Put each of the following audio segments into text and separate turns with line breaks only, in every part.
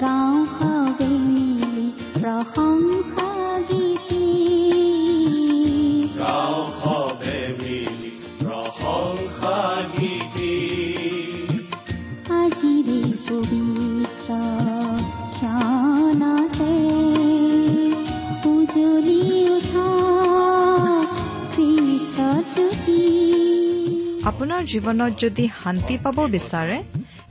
গাওঁ সবে মিলি প্ৰশংসা গীতি আজিৰে পবিত্ৰ ক্ষণতে উজলি উঠা জ্যোতি
আপোনাৰ জীৱনত যদি শান্তি পাব বিচাৰে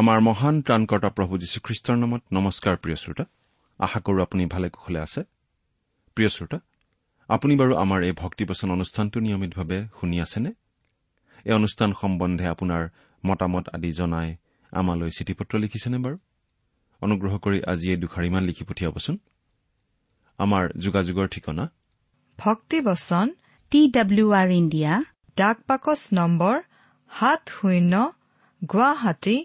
আমাৰ মহান ত্ৰাণকৰ্তা প্ৰভু যীশুখ্ৰীষ্টৰ নামত নমস্কাৰ প্ৰিয় শ্ৰোতা। আশা কৰোঁ আপুনি ভালে কুশলে আছে। প্ৰিয় শ্ৰোতা আপুনি বাৰু আমাৰ এই ভক্তিবচন অনুষ্ঠানটো নিয়মিতভাৱে শুনি আছেনে? এই অনুষ্ঠান সম্বন্ধে আপোনাৰ মতামত আদি জনাই আমালৈ চিঠি পত্ৰ লিখিছেনে বাৰু? অনুগ্ৰহ কৰি আজি এই দুখাৰিমান লিখি পঠিয়াবচোন। আমাৰ যোগাযোগৰ ঠিকনা?
ভক্তিবচন
টি ডাব্লিউ আৰ ইণ্ডিয়া
ডাক পাকচ নম্বৰ সাত শূন্য গুৱাহাটী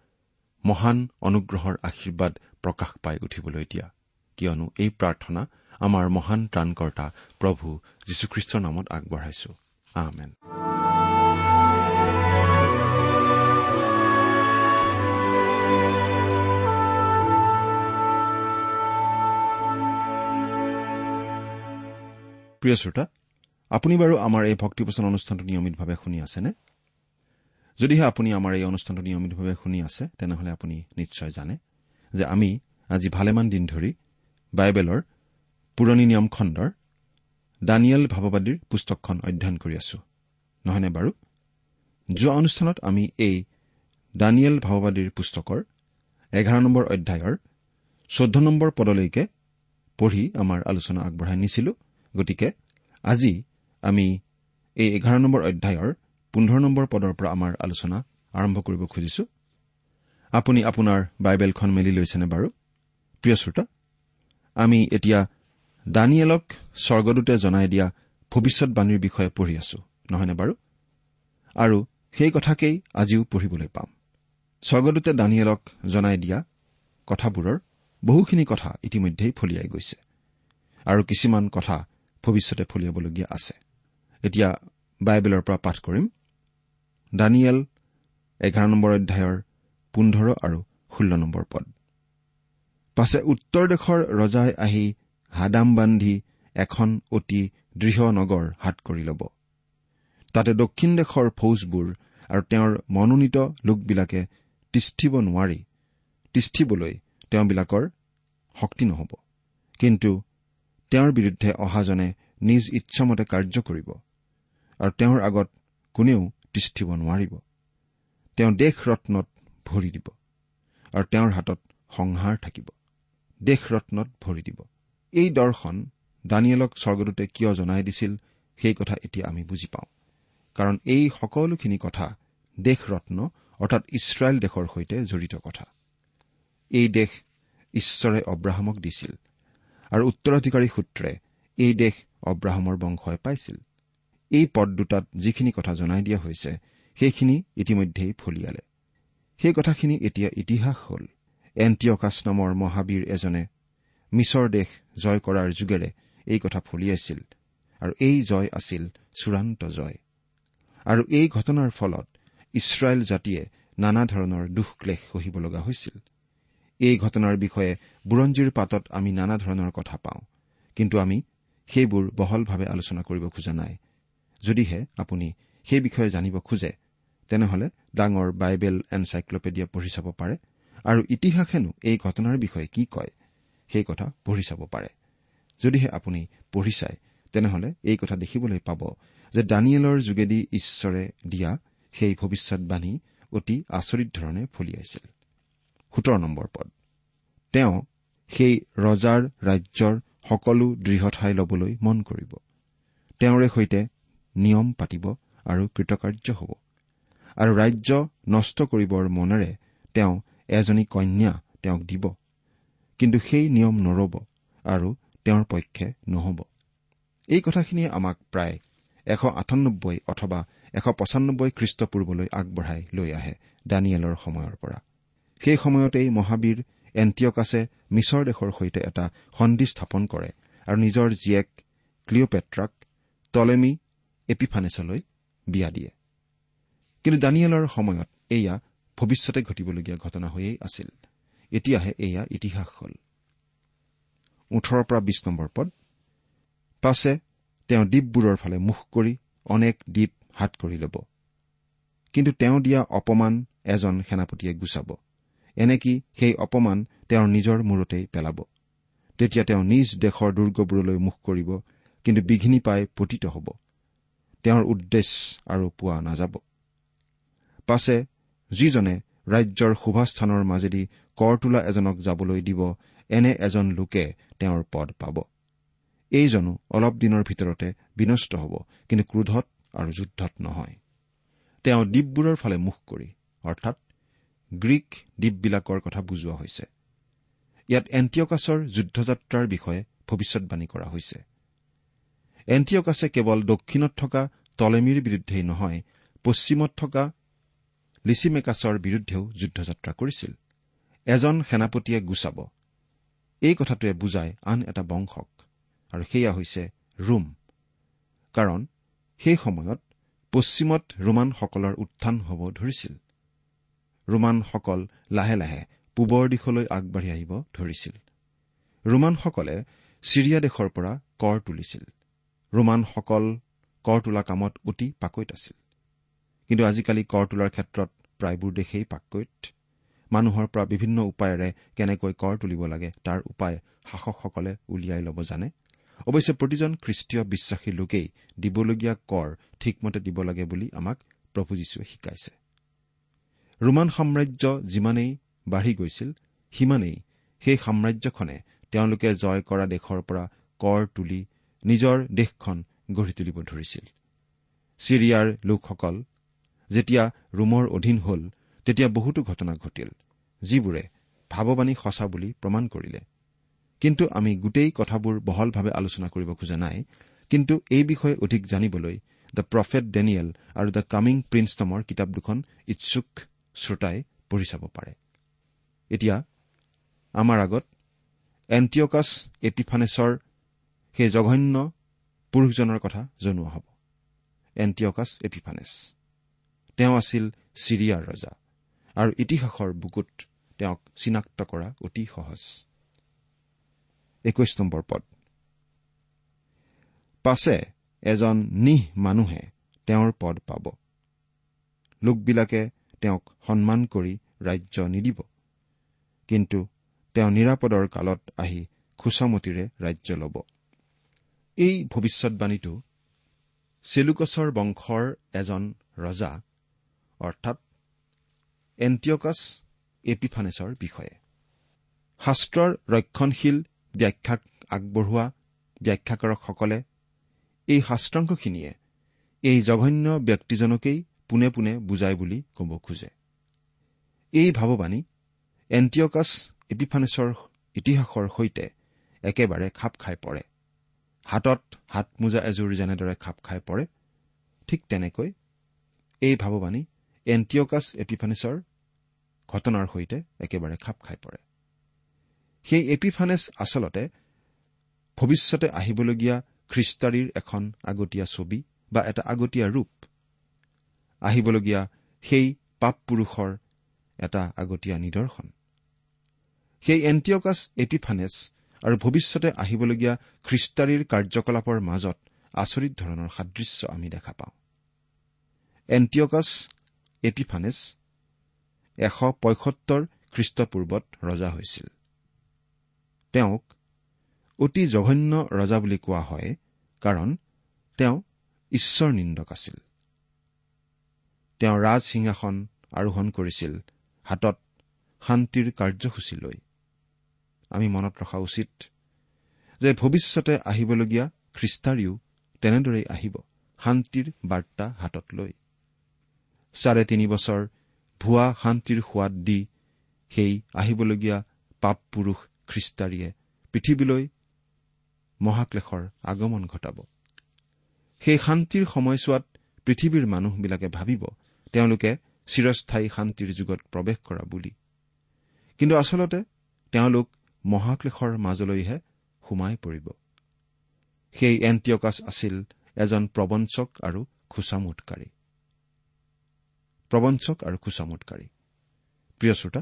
মহান অনুগ্ৰহৰ আশীৰ্বাদ প্ৰকাশ পাই উঠিবলৈ দিয়া। কিয়নো এই প্ৰাৰ্থনা আমাৰ মহান ত্ৰাণকৰ্তা প্ৰভু যীশুখ্ৰীষ্টৰ নামত আগবঢ়াইছো। আমেন। প্ৰিয় শ্ৰোতা আপুনি বাৰু আমাৰ এই ভক্তিপোচন অনুষ্ঠানটো নিয়মিতভাৱে শুনি আছেনে? যদিহে আপুনি আমাৰ এই অনুষ্ঠানটো নিয়মিতভাৱে শুনি আছে তেনেহলে আপুনি নিশ্চয় জানে যে আমি আজি ভালেমান দিন ধৰি বাইবেলৰ পুৰণি নিয়ম খণ্ডৰ দানিয়েল ভাৱবাদীৰ পুস্তকখন অধ্যয়ন কৰি আছো। নহয়নে বাৰু? যোৱা অনুষ্ঠানত আমি এই দানিয়েল ভাৱবাদীৰ পুস্তকৰ এঘাৰ নম্বৰ অধ্যায়ৰ চৈধ্য নম্বৰ পদলৈকে পঢ়ি আমাৰ আলোচনা আগবঢ়াই নিছিলো। গতিকে আজি আমি এই এঘাৰ নম্বৰ অধ্যায়ৰ পোন্ধৰ নম্বৰ পদৰ পৰা আমাৰ আলোচনা আৰম্ভ কৰিব খুজিছো। আপুনি আপোনাৰ বাইবেলখন মেলি লৈছেনে বাৰু? প্ৰিয় শ্ৰোতা আমি এতিয়া দানিয়েলক স্বৰ্গদূতে জনাই দিয়া ভৱিষ্যৎবাণীৰ বিষয়ে পঢ়ি আছো নহয়নে বাৰু? আৰু সেই কথাকেই আজিও পঢ়িবলৈ পাম। স্বৰ্গদূতে দানিয়েলক জনাই দিয়া কথাবোৰৰ বহুখিনি কথা ইতিমধ্যেই ফলিয়াই গৈছে আৰু কিছুমান কথা ভৱিষ্যতে ফলিয়াবলগীয়া আছে। এতিয়া বাইবেলৰ পৰা পাঠ কৰিম। দানিয়েল এঘাৰ নম্বৰ অধ্যায়ৰ পোন্ধৰ আৰু ষোল্ল নম্বৰ পদ। পাছে উত্তৰ দেশৰ ৰজাই আহি হাদাম বান্ধি এখন অতি দৃঢ় নগৰ হাত কৰি ল'ব। তাতে দক্ষিণ দেশৰ ফৌজবোৰ আৰু তেওঁৰ মনোনীত লোকবিলাকে তিষ্ঠিব নোৱাৰি তিষ্ঠিবলৈ তেওঁবিলাকৰ শক্তি নহ'ব। কিন্তু তেওঁৰ বিৰুদ্ধে অহাজনে নিজ ইচ্ছামতে কাৰ্য কৰিব আৰু তেওঁৰ আগত কোনেও তিষ্ঠিব নোৱাৰিব তেওঁ দেশ ৰত্নত ভৰি দিব আৰু তেওঁৰ হাতত সংহাৰ থাকিব। দেশ ৰত্নত ভৰি দিব। এই দৰ্শন দানিয়েলক স্বৰ্গদূতে কিয় জনাই দিছিল সেই কথা এতিয়া আমি বুজি পাওঁ। কাৰণ এই সকলোখিনি কথা দেশ ৰত্ন অৰ্থাৎ ইছৰাইল দেশৰ সৈতে জড়িত কথা। এই দেশ ঈশ্বৰে অব্ৰাহামক দিছিল আৰু উত্তৰাধিকাৰী সূত্ৰে এই দেশ অব্ৰাহামৰ বংশই পাইছিল। এই পদ দুটাত যিখিনি কথা জনাই দিয়া হৈছে সেইখিনি ইতিমধ্যেই ফলিয়ালে। সেই কথাখিনি এতিয়া ইতিহাস হ'ল। এণ্টিঅকাছ নামৰ মহাবীৰ এজনে মিছৰ দেশ জয় কৰাৰ যোগেৰে এই কথা ফলিয়াইছিল আৰু এই জয় আছিল চূড়ান্ত জয়। আৰু এই ঘটনাৰ ফলত ইছৰাইল জাতিয়ে নানা ধৰণৰ দুখ ক্লেশ সহিব লগা হৈছিল। এই ঘটনাৰ বিষয়ে বুৰঞ্জীৰ পাতত আমি নানা ধৰণৰ কথা পাওঁ কিন্তু আমি সেইবোৰ বহলভাৱে আলোচনা কৰিব খোজা নাই। যদিহে আপুনি সেই বিষয়ে জানিব খোজে তেনেহলে ডাঙৰ বাইবেল এনচাইক্লপিডিয়া পঢ়ি চাব পাৰে আৰু ইতিহাসেনো এই ঘটনাৰ বিষয়ে কি কয় সেই কথা পঢ়ি চাব পাৰে। যদিহে আপুনি পঢ়ি চায় তেনেহলে এই কথা দেখিবলৈ পাব যে দানিয়েলৰ যোগেদি ঈশ্বৰে দিয়া সেই ভৱিষ্যৎবাণী অতি আচৰিত ধৰণে ফলিয়াইছিল তেওঁ সেই ৰজাৰ ৰাজ্যৰ সকলো দৃঢ় ঠাই ল'বলৈ মন কৰিব। তেওঁৰে সৈতে নিয়ম পাতিব আৰু কৃতকাৰ্য হ'ব। আৰু ৰাজ্য নষ্ট কৰিবৰ মনেৰে তেওঁ এজনী কন্যা তেওঁক দিব। কিন্তু সেই নিয়ম নৰব আৰু তেওঁৰ পক্ষে নহ'ব। এই কথাখিনিয়ে আমাক প্ৰায় এশ আঠানব্বৈ অথবা এশ পঁচানব্বৈ খ্ৰীষ্টপূৰ্বলৈ আগবঢ়াই লৈ আহে দানিয়েলৰ সময়ৰ পৰা। সেই সময়তেই মহাবীৰ এণ্টিয়কাছে মিছৰ দেশৰ সৈতে এটা সন্ধি স্থাপন কৰে আৰু নিজৰ জীয়েক ক্লিঅপেট্ৰাক টলেমি এপিফানেছলৈ বিয়া দিয়ে। কিন্তু দানিয়েলৰ সময়ত এয়া ভৱিষ্যতে ঘটিবলগীয়া ঘটনা হৈয়েই আছিল। এতিয়াহে এয়া ইতিহাস হ'ল। ওঠৰৰ পৰা বিশ নম্বৰ পদ। পাছে তেওঁ দ্বীপবোৰৰ ফালে মুখ কৰি অনেক দ্বীপ হাত কৰি ল'ব। কিন্তু তেওঁ দিয়া অপমান এজন সেনাপতিয়ে গুচাব। এনেকি সেই অপমান তেওঁৰ নিজৰ মূৰতেই পেলাব। তেতিয়া তেওঁ নিজ দেশৰ দুৰ্গবোৰলৈ মুখ কৰিব কিন্তু বিঘিনি পাই পতিত হ'ব। তেওঁৰ উদ্দেশ্য আৰু পোৱা নাযাব। পাছে যিজনে ৰাজ্যৰ শুভাস্থানৰ মাজেদি কৰ তোলা এজনক যাবলৈ দিব এনে এজন লোকে তেওঁৰ পদ পাব। এইজনো অলপ দিনৰ ভিতৰতে বিনষ্ট হ'ব কিন্তু ক্ৰোধত আৰু যুদ্ধত নহয়। তেওঁ দ্বীপবোৰৰ ফালে মুখ কৰি অৰ্থাৎ গ্ৰীক দ্বীপবিলাকৰ কথা বুজোৱা হৈছে। ইয়াত এণ্টিয়কাছৰ যুদ্ধযাত্ৰাৰ বিষয়ে ভৱিষ্যৎবাণী কৰা হৈছে। এণ্টিয়কাছে কেৱল দক্ষিণত থকা টলেমিৰ বিৰুদ্ধেই নহয় পশ্চিমত থকা লিচিমেকাছৰ বিৰুদ্ধেও যুদ্ধযাত্ৰা কৰিছিল। এজন সেনাপতিয়ে গুচাব। এই কথাটোৱে বুজায় আন এটা বংশক। আৰু সেয়া হৈছে ৰোম। কাৰণ সেই সময়ত পশ্চিমত ৰোমানসকলৰ উত্থান হ'ব ধৰিছিল। ৰোমানসকল লাহে লাহে পূবৰ দিশলৈ আগবাঢ়ি আহিব ধৰিছিল। ৰোমানসকলে ছিৰিয়া দেশৰ পৰা কৰ তুলিছিল। ৰোমানসকল কৰ তোলা কামত অতি পাকৈত আছিল। কিন্তু আজিকালি কৰ তোলাৰ ক্ষেত্ৰত প্ৰায়বোৰ দেশেই পাকৈত। মানুহৰ পৰা বিভিন্ন উপায়েৰে কেনেকৈ কৰ তুলিব লাগে তাৰ উপায় শাসকসকলে উলিয়াই ল'ব জানে। অৱশ্যে প্ৰতিজন খ্ৰীষ্টীয় বিশ্বাসী লোকেই দিবলগীয়া কৰ ঠিকমতে দিব লাগে বুলি আমাক প্ৰভু যীশুৱে শিকাইছে। ৰোমান সাম্ৰাজ্য যিমানেই বাঢ়ি গৈছিল সিমানেই সেই সাম্ৰাজ্যখনে তেওঁলোকে জয় কৰা দেশৰ পৰা কৰ তুলি নিজৰ দেশখন গঢ়ি তুলিব ধৰিছিল। ছিৰিয়াৰ লোকসকল যেতিয়া ৰোমৰ অধীন হ'ল তেতিয়া বহুতো ঘটনা ঘটিল যিবোৰে ভাৱবাণী সঁচা বুলি প্ৰমাণ কৰিলে। কিন্তু আমি গোটেই কথাবোৰ বহলভাৱে আলোচনা কৰিব খোজা নাই কিন্তু এই বিষয়ে অধিক জানিবলৈ দ্য প্ৰফেট ডেনিয়েল আৰু দ্য কামিং প্ৰিন্স নামৰ কিতাপ দুখন ইচ্ছুক শ্ৰোতাই পঢ়ি চাব পাৰে। এতিয়া আমাৰ আগত এণ্টিঅকাছ এপিফানেছৰ সেই জঘন্য পুৰুষজনৰ কথা জনোৱা হ'ব। Antiochus Epiphanes. তেওঁ আছিল ছিৰিয়াৰ ৰজা আৰু ইতিহাসৰ বুকুত তেওঁক চিনাক্ত কৰা অতি সহজ। নম্বৰ পদ। পাছে এজন নিহ মানুহে তেওঁৰ পদ পাব। লোকবিলাকে তেওঁক সন্মান কৰি ৰাজ্য নিদিব। কিন্তু তেওঁ নিৰাপদৰ কালত আহি খোচামতিৰে ৰাজ্য ল'ব। এই ভৱিষ্যৎবাণীটো চেলুকছৰ বংশৰ এজন ৰজা অৰ্থাৎ এণ্টিয়কাছ এপিফানেছৰ বিষয়ে। শাস্ত্ৰৰ ৰক্ষণশীল ব্যাখ্যাক আগবঢ়োৱা ব্যাখ্যাকাৰকসকলে এই শাস্ত্ৰাংশখিনিয়ে এই জঘন্য ব্যক্তিজনকেই পোনে পোনে বুজায় বুলি ক'ব খোজে। এই ভাৱবাণী এণ্টিয়কাছ এপিফানেছৰ ইতিহাসৰ সৈতে একেবাৰে খাপ খাই পৰে। হাতত হাতমোজা এযোৰ যেনেদৰে খাপ খাই পৰে ঠিক তেনেকৈ এই ভাৱবাণী এণ্টিয়কাছ এপিফানেছৰ ঘটনাৰ সৈতে একেবাৰে খাপ খাই পৰে। সেই এপিফানেছ আচলতে ভৱিষ্যতে আহিবলগীয়া খ্ৰীষ্টাৰীৰ এখন আগতীয়া ছবি বা এটা আগতীয়া ৰূপ। আহিবলগীয়া সেই পাপ পুৰুষৰ এটা আগতীয়া নিদৰ্শন। সেই এণ্টিয়কাছ এপিফানেছ আৰু ভৱিষ্যতে আহিবলগীয়া খ্ৰীষ্টাৰীৰ কাৰ্যকলাপৰ মাজত আচৰিত ধৰণৰ সাদৃশ্য আমি দেখা পাওঁ। এণ্টিয়কাছ এপিফানেছ এশ পঁয়সত্তৰ খ্ৰীষ্টপূৰ্বত ৰজা হৈছিল। তেওঁক অতি জঘন্য ৰজা বুলি কোৱা হয় কাৰণ তেওঁ ঈশ্বৰ নিন্দক আছিল। তেওঁ ৰাজসিংহাসন আৰোহণ কৰিছিল হাতত শান্তিৰ কাৰ্যসূচী লৈ। আমি মনত ৰখা উচিত যে ভৱিষ্যতে আহিবলগীয়া খ্ৰীষ্টাৰীও তেনেদৰেই আহিব শান্তিৰ বাৰ্তা হাতত লৈ। চাৰে তিনি বছৰ ভুৱা শান্তিৰ সোৱাদ দি সেই আহিবলগীয়া পাপ পুৰুষ খ্ৰীষ্টাৰীয়ে পৃথিৱীলৈ মহাক্লেশৰ আগমন ঘটাব। সেই শান্তিৰ সময়ছোৱাত পৃথিৱীৰ মানুহবিলাকে ভাবিব তেওঁলোকে চিৰস্থায়ী শান্তিৰ যুগত প্ৰৱেশ কৰা বুলি। কিন্তু আচলতে তেওঁলোক মহাক্লেশৰ মাজলৈহে সোমাই পৰিব। সেই এণ্টিয়কাছ আছিল এজন প্ৰবঞ্চক আৰু খোচামোদকাৰী প্ৰবঞ্চক আৰু খোচামোদকাৰী প্ৰিয় শ্ৰোতা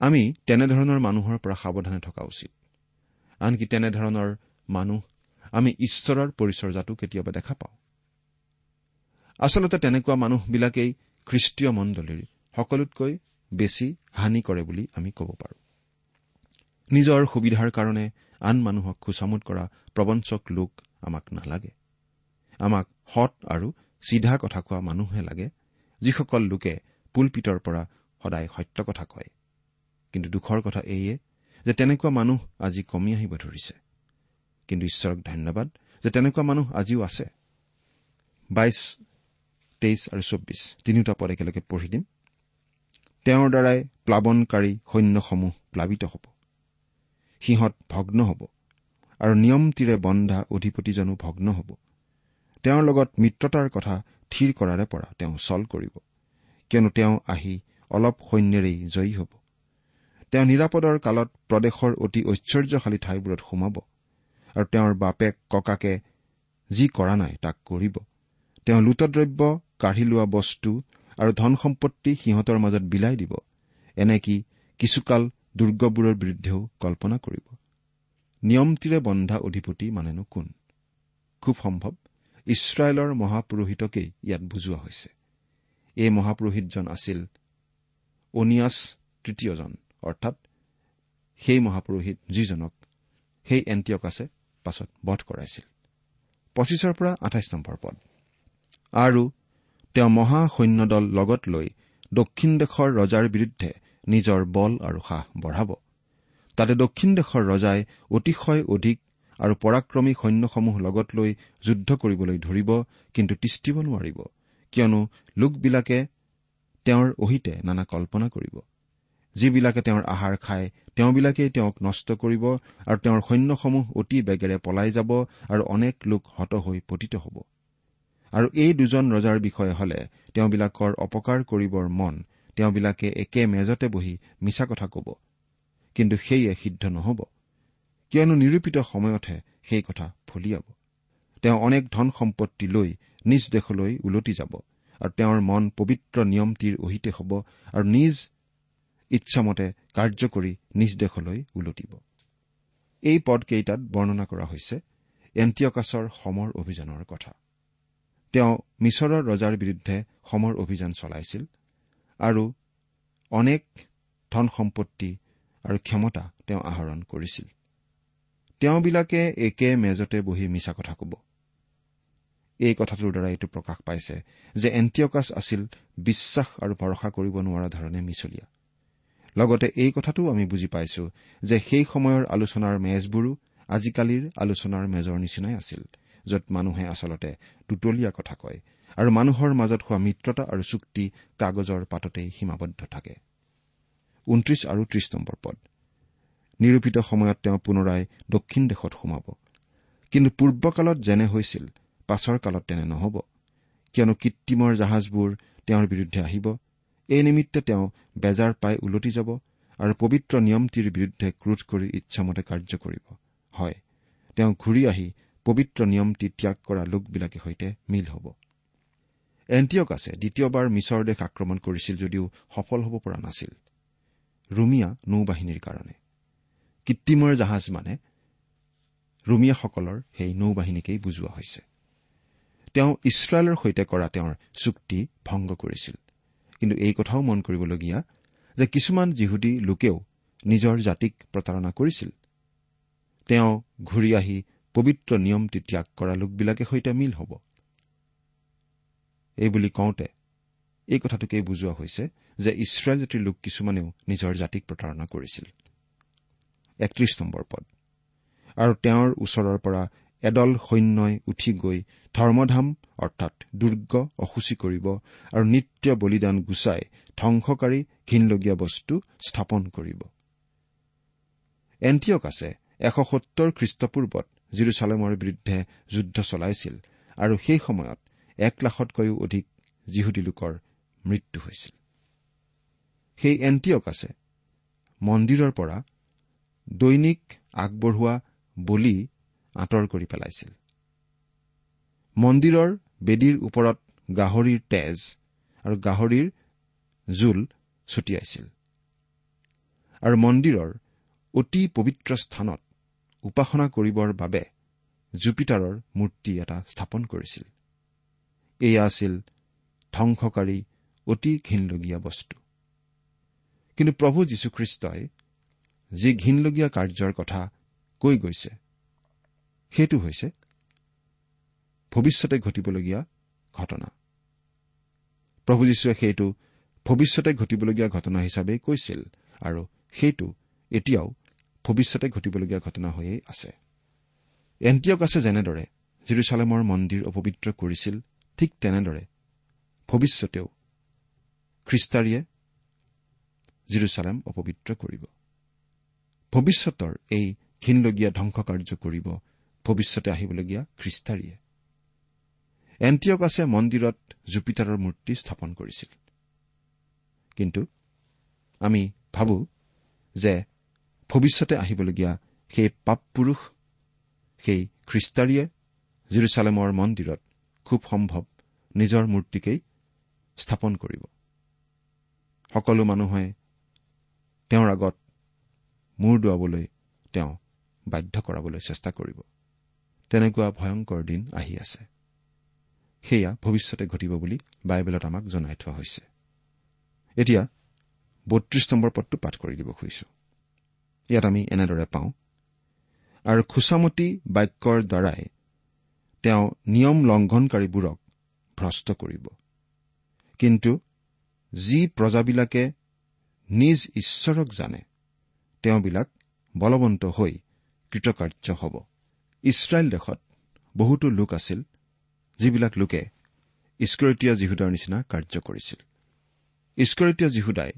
আমি তেনেধৰণৰ মানুহৰ পৰা সাৱধানে থকা উচিত। আনকি তেনেধৰণৰ মানুহ আমি ঈশ্বৰৰ পৰিচৰ্যাটো কেতিয়াবা দেখা পাওঁ। আচলতে তেনেকুৱা মানুহবিলাকেই খ্ৰীষ্টীয় মণ্ডলীৰ সকলোতকৈ বেছি হানি কৰে বুলি আমি ক'ব পাৰোঁ। নিজৰ সুবিধাৰ কাৰণে আন মানুহক খোচামোদ কৰা প্ৰবঞ্চক লোক আমাক নালাগে। আমাক সৎ আৰু চিধা কথা কোৱা মানুহহে লাগে যিসকল লোকে পুলপিতৰ পৰা সদায় সত্য কথা কয়। কিন্তু দুখৰ কথা এইয়ে যে তেনেকুৱা মানুহ আজি কমি আহিব ধৰিছে। কিন্তু ঈশ্বৰক ধন্যবাদ যে তেনেকুৱা মানুহ আজিও আছে। বাইছ তেইছ আৰু চৌব্বিছ তিনিওটা পদ একেলগে পঢ়ি দিম। তেওঁৰ দ্বাৰাই প্লাৱনকাৰী সৈন্যসমূহ প্লাৱিত হ'ব। সিহঁত ভগ্ন হ'ব। আৰু নিয়মটিৰে বন্ধা অধিপতিজনো ভগ্ন হ'ব। তেওঁৰ লগত মিত্ৰতাৰ কথা থিৰ কৰাৰে পৰা তেওঁ চল কৰিব। কিয়নো তেওঁ আহি অলপ সৈন্যৰেই জয়ী হ'ব। তেওঁ নিৰাপদৰ কালত প্ৰদেশৰ অতি ঐশ্বৰ্যশালী ঠাইবোৰত সোমাব। আৰু তেওঁৰ বাপেক ককাকে যি কৰা নাই তাক কৰিব। তেওঁ লুটদ্ৰব্য কাঢ়ি লোৱা বস্তু আৰু ধন সম্পত্তি সিহঁতৰ মাজত বিলাই দিব। এনেকি কিছুকাল দুৰ্গবোৰৰ বিৰুদ্ধেও কল্পনা কৰিব। নিয়মটিৰে বন্ধা অধিপতি মানেনো কোন? খুব সম্ভৱ ইছৰাইলৰ মহাপুৰোহিতকেই ইয়াত বুজোৱা হৈছে। এই মহাপুৰোহিতজন আছিল অনিয়াছ তৃতীয়জন অৰ্থাৎ সেই মহাপুৰোহিত যিজনক সেই এণ্টিয়কাছে পাছত বধ কৰাইছিল। পঁচিছৰ পৰা আঠাইছ নম্বৰ পদ। আৰু তেওঁ মহা সৈন্যদল লগত লৈ দক্ষিণ দেশৰ ৰজাৰ বিৰুদ্ধে নিজৰ বল আৰু সাহ বঢ়াব। তাতে দক্ষিণ দেশৰ ৰজাই অতিশয় অধিক আৰু পৰাক্ৰমী সৈন্যসমূহ লগত লৈ যুদ্ধ কৰিবলৈ ধৰিব কিন্তু তিষ্টিব নোৱাৰিব কিয়নো লোকবিলাকে তেওঁৰ অহিতে নানা কল্পনা কৰিব। যিবিলাকে তেওঁৰ আহাৰ খায় তেওঁবিলাকেই তেওঁক নষ্ট কৰিব আৰু তেওঁৰ সৈন্যসমূহ অতি বেগেৰে পলাই যাব আৰু অনেক লোক হত হৈ পতিত হ'ব। আৰু এই দুজন ৰজাৰ বিষয়ে হলে তেওঁবিলাকৰ অপকাৰ কৰিবৰ মন তেওঁবিলাকে একে মেজতে বহি মিছা কথা কব। কিন্তু সেয়ে সিদ্ধ নহব। কিয়নো নিৰূপিত সময়তহে সেই কথা ফলিয়াব তেওঁ অনেক ধন সম্পত্তি লৈ নিজ দেশলৈ ওলটি যাব আৰু তেওঁৰ মন পবিত্ৰ নিয়মটিৰ অহিতে হ'ব আৰু নিজ ইচ্ছামতে কাৰ্য কৰি নিজ দেশলৈ ওলটিব। এই পদকেইটাত বৰ্ণনা কৰা হৈছে এণ্টিয়কাছৰ সমৰ অভিযানৰ কথা। তেওঁ মিছৰৰ ৰজাৰ বিৰুদ্ধে সমৰ অভিযান চলাইছিল। আৰু অনেক ধন সম্পত্তি আৰু ক্ষমতা তেওঁ আহৰণ কৰিছিল। তেওঁবিলাকে একে মেজতে বহি মিছা কথা কব। এই কথাটোৰ দ্বাৰা এইটো প্ৰকাশ পাইছে যে এণ্টিয়কাছ আছিল বিশ্বাস আৰু ভৰসা কৰিব নোৱাৰা ধৰণে মিছলীয়া। লগতে এই কথাটোও আমি বুজি পাইছো যে সেই সময়ৰ আলোচনাৰ মেজবোৰো আজিকালিৰ আলোচনাৰ মেজৰ নিচিনাই আছিল য'ত মানুহে আচলতে টুটলীয়া কথা কয় আৰু মানুহৰ মাজত হোৱা মিত্ৰতা আৰু চুক্তি কাগজৰ পাততেই সীমাবদ্ধ থাকে। পদ। নিৰূপিত সময়ত তেওঁ পুনৰাই দক্ষিণ দেশত সোমাব। কিন্তু পূৰ্বকালত যেনে হৈছিল পাছৰ কালত তেনে নহ'ব। কিয়নো কৃত্ৰিমৰ জাহাজবোৰ তেওঁৰ বিৰুদ্ধে আহিব। এই নিমিত্তে তেওঁ বেজাৰ পাই ওলটি যাব আৰু পবিত্ৰ নিয়মটিৰ বিৰুদ্ধে ক্ৰোধ কৰি ইচ্ছামতে কাৰ্য কৰিব। হয় তেওঁ ঘূৰি আহি পবিত্ৰ নিয়মটি ত্যাগ কৰা লোকবিলাকে সৈতে মিল হ'ব। এণ্টিয়কাছে দ্বিতীয়বাৰ মিছৰ দেশ আক্ৰমণ কৰিছিল যদিও সফল হ'ব পৰা নাছিল। ৰুমিয়া নৌবাহিনীৰ কাৰণে। কৃত্ৰিমৰ জাহাজ মানে ৰুমিয়াসকলৰ সেই নৌবাহিনীকেই বুজোৱা হৈছে। তেওঁ ইছৰাইলৰ সৈতে কৰা তেওঁৰ চুক্তি ভংগ কৰিছিল। কিন্তু এই কথাও মন কৰিবলগীয়া যে কিছুমান যিহুদী লোকেও নিজৰ জাতিক প্ৰতাৰণা কৰিছিল। তেওঁ ঘূৰি আহি পবিত্ৰ নিয়মটি ত্যাগ কৰা লোকবিলাকে সৈতে মিল হ'ব। এইবুলি কওঁতে এই কথাটোকেই বুজোৱা হৈছে যে ইছৰাইল জাতিৰ লোক কিছুমানেও নিজৰ জাতিক প্ৰতাৰণা কৰিছিল। পদ। আৰু তেওঁৰ ওচৰৰ পৰা এদল সৈন্যই উঠি গৈ ধৰ্মধাম অৰ্থাৎ দুৰ্গ অসুচী কৰিব আৰু নিত্য বলিদান গুচাই ধ্বংসকাৰী ঘীনলগীয়া বস্তু স্থাপন কৰিব। এণ্টিয়ক আছে এশ সত্তৰ খ্ৰীষ্টপূৰ্বত জিৰচালেমৰ বিৰুদ্ধে যুদ্ধ চলাইছিল আৰু সেই সময়ত এক লাখতকৈও অধিক যিহুদী লোকৰ মৃত্যু হৈছিল। সেই এণ্টিয়ক আছে মন্দিৰৰ পৰা দৈনিক আগবঢ়োৱা বলি আঁতৰ কৰি পেলাইছিল। মন্দিৰৰ বেদীৰ ওপৰত গাহৰিৰ তেজ আৰু গাহৰিৰ জোল ছটিয়াইছিল। আৰু মন্দিৰৰ অতি পবিত্ৰ স্থানত উপাসনা কৰিবৰ বাবে জুপিটাৰৰ মূৰ্তি এটা স্থাপন কৰিছিল। এয়া আছিল ধ্বংসকাৰী অতি ঘীনলগীয়া বস্তু। কিন্তু প্ৰভু যীশুখ্ৰীষ্টই যি ঘীনলগীয়া কাৰ্যৰ কথা কৈ গৈছে সেইটো হৈছে ভৱিষ্যতে ঘটিবলগীয়া ঘটনা। প্ৰভু যীশুৱে সেইটো ভৱিষ্যতে ঘটিবলগীয়া ঘটনা হিচাপে কৈছিল আৰু সেইটো এতিয়াও ভৱিষ্যতে ঘটিবলগীয়া ঘটনা হৈয়েই আছে। এণ্টিয়ক আছে যেনেদৰে জিৰচালেমৰ মন্দিৰ অপবিত্ৰ কৰিছিল ঠিক তেনেদৰে ভৱিষ্যতেও খ্ৰীষ্টাৰীয়ে জিৰচালেম অপবিত্ৰ কৰিব। ভৱিষ্যতৰ এই ঘীনলগীয়া ধ্বংসকাৰ্য কৰিব ভৱিষ্যতে আহিবলগীয়া খ্ৰীষ্টাৰীয়ে। এণ্টিয়ক আছে মন্দিৰত জুপিটাৰৰ মূৰ্তি স্থাপন কৰিছিল। কিন্তু আমি ভাবো যে ভৱিষ্যতে আহিবলগীয়া সেই পাপ পুৰুষ সেই খ্ৰীষ্টাৰীয়ে জিৰচালেমৰ মন্দিৰত খুব সম্ভৱ নিজৰ মূৰ্তিকেই স্থাপন কৰিব। সকলো মানুহে তেওঁৰ আগত মূৰ দুৱাবলৈ তেওঁ বাধ্য কৰাবলৈ চেষ্টা কৰিব। তেনেকুৱা ভয়ংকৰ দিন আহি আছে। সেয়া ভৱিষ্যতে ঘটিব বুলি বাইবেলত আমাক জনাই থোৱা হৈছে। এতিয়া বত্ৰিশ নম্বৰ পদটো পাঠ কৰি দিব খুজিছো। ইয়াত আমি এনেদৰে পাওঁ আৰু খোচামতী বাক্যৰ দ্বাৰাই তেওঁ নিয়ম লংঘনকাৰীবোৰক ভ্ৰষ্ট কৰিব। কিন্তু যি প্ৰজাবিলাকে নিজ ঈশ্বৰক জানে তেওঁবিলাক বলৱন্ত হৈ কৃতকাৰ্য হ'ব। ইছৰাইল দেশত বহুতো লোক আছিল যিবিলাক লোকে ইস্কৰতীয়া যীহুদাৰ নিচিনা কাৰ্য কৰিছিল। ইস্কৰতীয়া যীহুদাই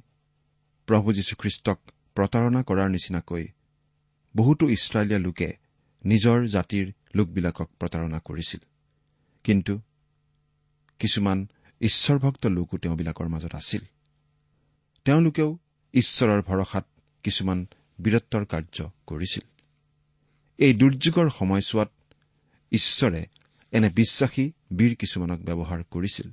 প্ৰভু যীশুখ্ৰীষ্টক প্ৰতাৰণা কৰাৰ নিচিনাকৈ বহুতো ইছৰাইলীয়া লোকে নিজৰ জাতিৰ লোকবিলাকক প্ৰতাৰণা কৰিছিল। কিন্তু কিছুমান ঈশ্বৰভক্ত লোকো তেওঁবিলাকৰ মাজত আছিল। তেওঁলোকেও ঈশ্বৰৰ ভৰসাত কিছুমান বীৰত্বৰ কাৰ্য কৰিছিল। এই দুৰ্যোগৰ সময়ছোৱাত ঈশ্বৰে এনে বিশ্বাসী বীৰ কিছুমানক ব্যৱহাৰ কৰিছিল।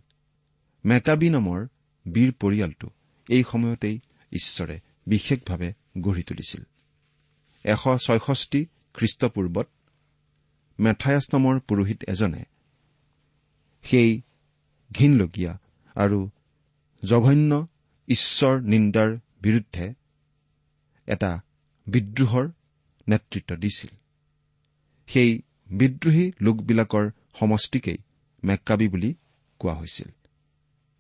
মেকাবী নামৰ বীৰ পৰিয়ালটো এই সময়তেই ঈশ্বৰে বিশেষভাৱে গঢ়ি তুলিছিল। এশ ছয়ষষ্ঠি খ্ৰীষ্টপূৰ্বত মেথায়াছ নামৰ পুৰোহিত এজনে সেই ঘীনলগীয়া আৰু জঘন্য ঈশ্বৰ নিন্দাৰ বিৰুদ্ধে এটা বিদ্ৰোহৰ নেতৃত্ব দিছিল। সেই বিদ্ৰোহী লোকবিলাকৰ সমষ্টিকেই মেক্কাবী বুলি কোৱা হৈছিল।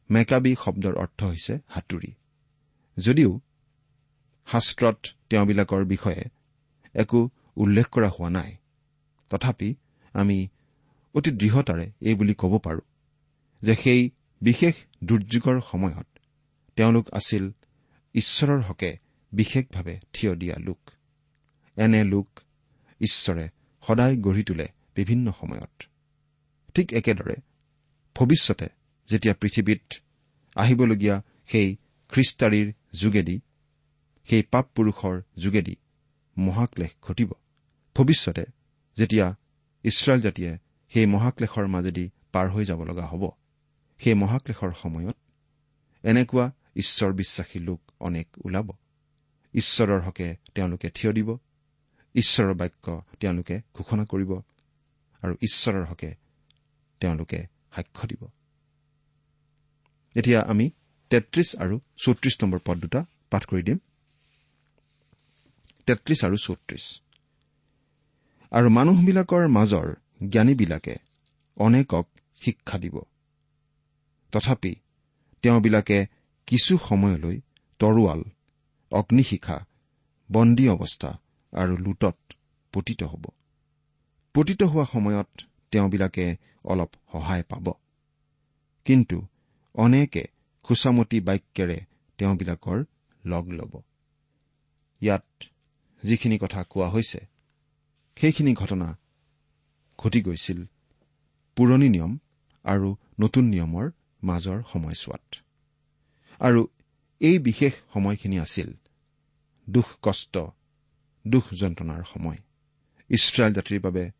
মেকাবী শব্দৰ অৰ্থ হৈছে হাতুৰি যদিও শাস্ত্ৰত তেওঁবিলাকৰ বিষয়ে একো উল্লেখ কৰা হোৱা নাই। তথাপি আমি অতি দৃঢ়তাৰে এই বুলি ক'ব পাৰো যে সেই বিশেষ দুৰ্যোগৰ সময়ত তেওঁলোক আছিল ঈশ্বৰৰ হকে বিশেষভাৱে থিয় দিয়া লোক। এনে লোক ঈশ্বৰে সদায় গঢ়ি তোলে বিভিন্ন সময়ত। ঠিক একেদৰে ভৱিষ্যতে যেতিয়া পৃথিৱীত আহিবলগীয়া সেই খ্ৰীষ্টাৰীৰ যোগেদি সেই পাপ পুৰুষৰ যোগেদি মহাক্লেশ ঘটিব। ভৱিষ্যতে যেতিয়া ইছৰাইল জাতিয়ে সেই মহাক্লেশৰ মাজেদি পাৰ হৈ যাব লগা হ'ব সেই মহাক্লেশৰ সময়ত এনেকুৱা ঈশ্বৰ বিশ্বাসী লোক অনেক ওলাব। ঈশ্বৰৰ হকে তেওঁলোকে থিয় দিব ঈশ্বৰৰ বাক্য তেওঁলোকে ঘোষণা কৰিব আৰু ঈশ্বৰৰ হকে তেওঁলোকে সাক্ষ্য দিব। এতিয়া আমি তেত্ৰিশ আৰু চৌত্ৰিশ নম্বৰ পদ দুটা পাঠ কৰি দিম। তেত্ৰিশ আৰু চৌত্ৰিশ। আৰু মানুহবিলাকৰ মাজৰ জ্ঞানীবিলাকে অনেকক শিক্ষা দিব। তথাপি তেওঁবিলাকে কিছু সময়লৈ তৰোৱাল অগ্নিশিখা বন্দী অৱস্থা আৰু লুটত পতিত হ'ব। পতিত হোৱা সময়ত তেওঁবিলাকে অলপ সহায় পাব। কিন্তু অনেকে খোচামতী বাক্যেৰে তেওঁবিলাকৰ লগ ল'ব। ইয়াত যিখিনি কথা কোৱা হৈছে সেইখিনি ঘটনা ঘটি গৈছিল পুৰণি নিয়ম আৰু নতুন নিয়মৰ মাজৰ সময়ছোৱাত। আৰু এই বিশেষ সময়খিনি আছিল দুখ কষ্ট দুখ যন্ত্ৰণাৰ সময়। ইছৰাইল জাতিৰ বাবে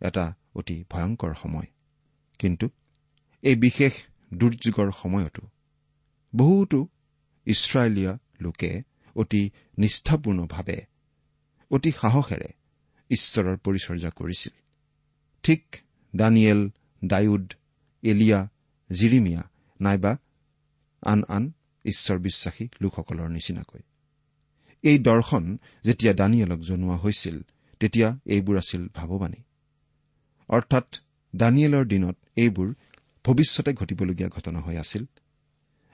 এটা অতি ভয়ংকৰ সময়। কিন্তু এই বিশেষ দুৰ্যোগৰ সময়তো বহুতো ইছৰাইলীয় লোকে অতি নিষ্ঠাপূৰ্ণভাৱে অতি সাহসেৰে ঈশ্বৰৰ পৰিচৰ্যা কৰিছিল। ঠিক দানিয়েল ডায়ুদ এলিয়া জিৰিমিয়া নাইবা আন আন ঈশ্বৰ বিশ্বাসী লোকসকলৰ নিচিনাকৈ। এই দৰ্শন যেতিয়া দানিয়েলক জনোৱা হৈছিল তেতিয়া এইবোৰ আছিল ভাৱবাণী। অৰ্থাৎ দানিয়েলৰ দিনত এইবোৰ ভৱিষ্যতে ঘটিবলগীয়া ঘটনা হৈ আছিল।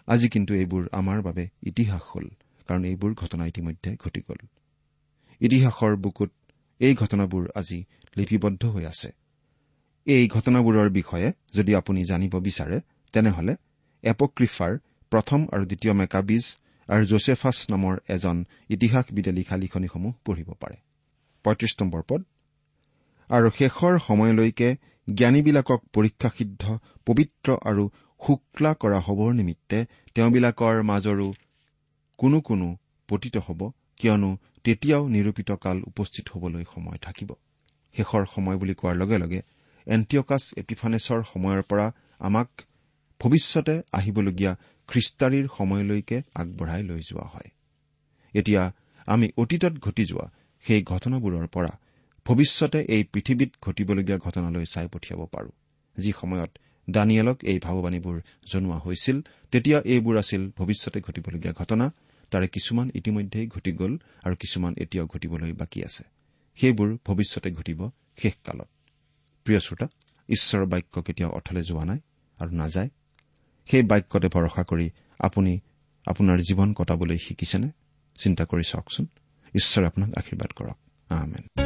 আজি কিন্তু এইবোৰ আমাৰ বাবে ইতিহাস হ'ল কাৰণ এইবোৰ ঘটনা ইতিমধ্যে ঘটি গ'ল। ইতিহাসৰ বুকুত এই ঘটনাবোৰ আজি লিপিবদ্ধ হৈ আছে। এই ঘটনাবোৰৰ বিষয়ে যদি আপুনি জানিব বিচাৰে তেনেহলে এপক্ৰিফাৰ প্ৰথম আৰু দ্বিতীয় মেকাবিজ আৰু জোচেফাছ নামৰ এজন ইতিহাসবিদে লিখা লিখনিসমূহ পঢ়িব পাৰে। পঁয়ত্ৰিশ নম্বৰ পদ। আৰু শেষৰ সময়লৈকে জ্ঞানীবিলাকক পৰীক্ষাসিদ্ধ পবিত্ৰ আৰু শুক্লা কৰা হবৰ নিমিত্তে তেওঁবিলাকৰ মাজৰো কোনো কোনো পতিত হ'ব কিয়নো তেতিয়াও নিৰূপিত কাল উপস্থিত হবলৈ সময় থাকিব। শেষৰ সময় বুলি কোৱাৰ লগে লগে এণ্টিঅকাছ এপিফানেছৰ সময়ৰ পৰা আমাক ভৱিষ্যতে আহিবলগীয়া খ্ৰীষ্টাৰীৰ সময়লৈকে আগবঢ়াই লৈ যোৱা হয়। এতিয়া আমি অতীতত ঘটি যোৱা সেই ঘটনাবোৰৰ পৰা ভৱিষ্যতে এই পৃথিৱীত ঘটিবলগীয়া ঘটনালৈ চাই পঠিয়াব পাৰো। যি সময়ত দানিয়েলক এই ভাৱবাণীবোৰ জনোৱা হৈছিল তেতিয়া এইবোৰ আছিল ভৱিষ্যতে ঘটিবলগীয়া ঘটনা। তাৰে কিছুমান ইতিমধ্যেই ঘটি গ'ল আৰু কিছুমান এতিয়াও ঘটিবলৈ বাকী আছে। সেইবোৰ ভৱিষ্যতে ঘটিব শেষকালত। প্ৰিয় শ্ৰোতা ঈশ্বৰৰ বাক্য কেতিয়াও অথলে যোৱা নাই আৰু নাযায়। সেই বাক্যতে ভৰসা কৰি আপুনি আপোনাৰ জীৱন কটাবলৈ শিকিছেনে? চিন্তা কৰি চাওকচোন। ঈশ্বৰে আপোনাক আশীৰ্বাদ কৰক। আমেন।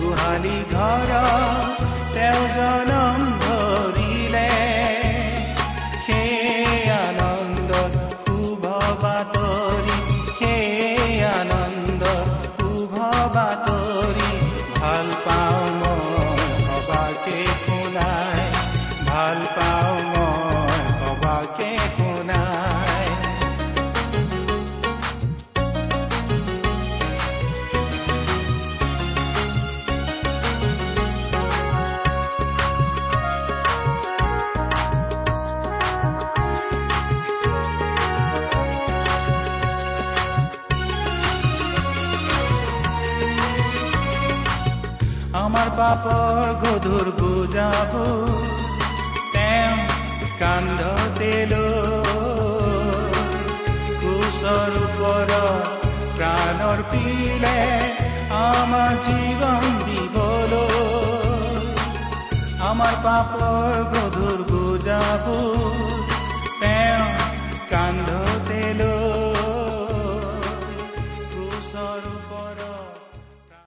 গোহালি ঘৰ তেওঁ জনম ধৰিলে বুজাব তেওঁ কান্ধতে ওপৰত প্ৰাণৰ পিলে জীৱন দিবলৈ আমাৰ পাপৰ গধুৰ বুজাবোৰ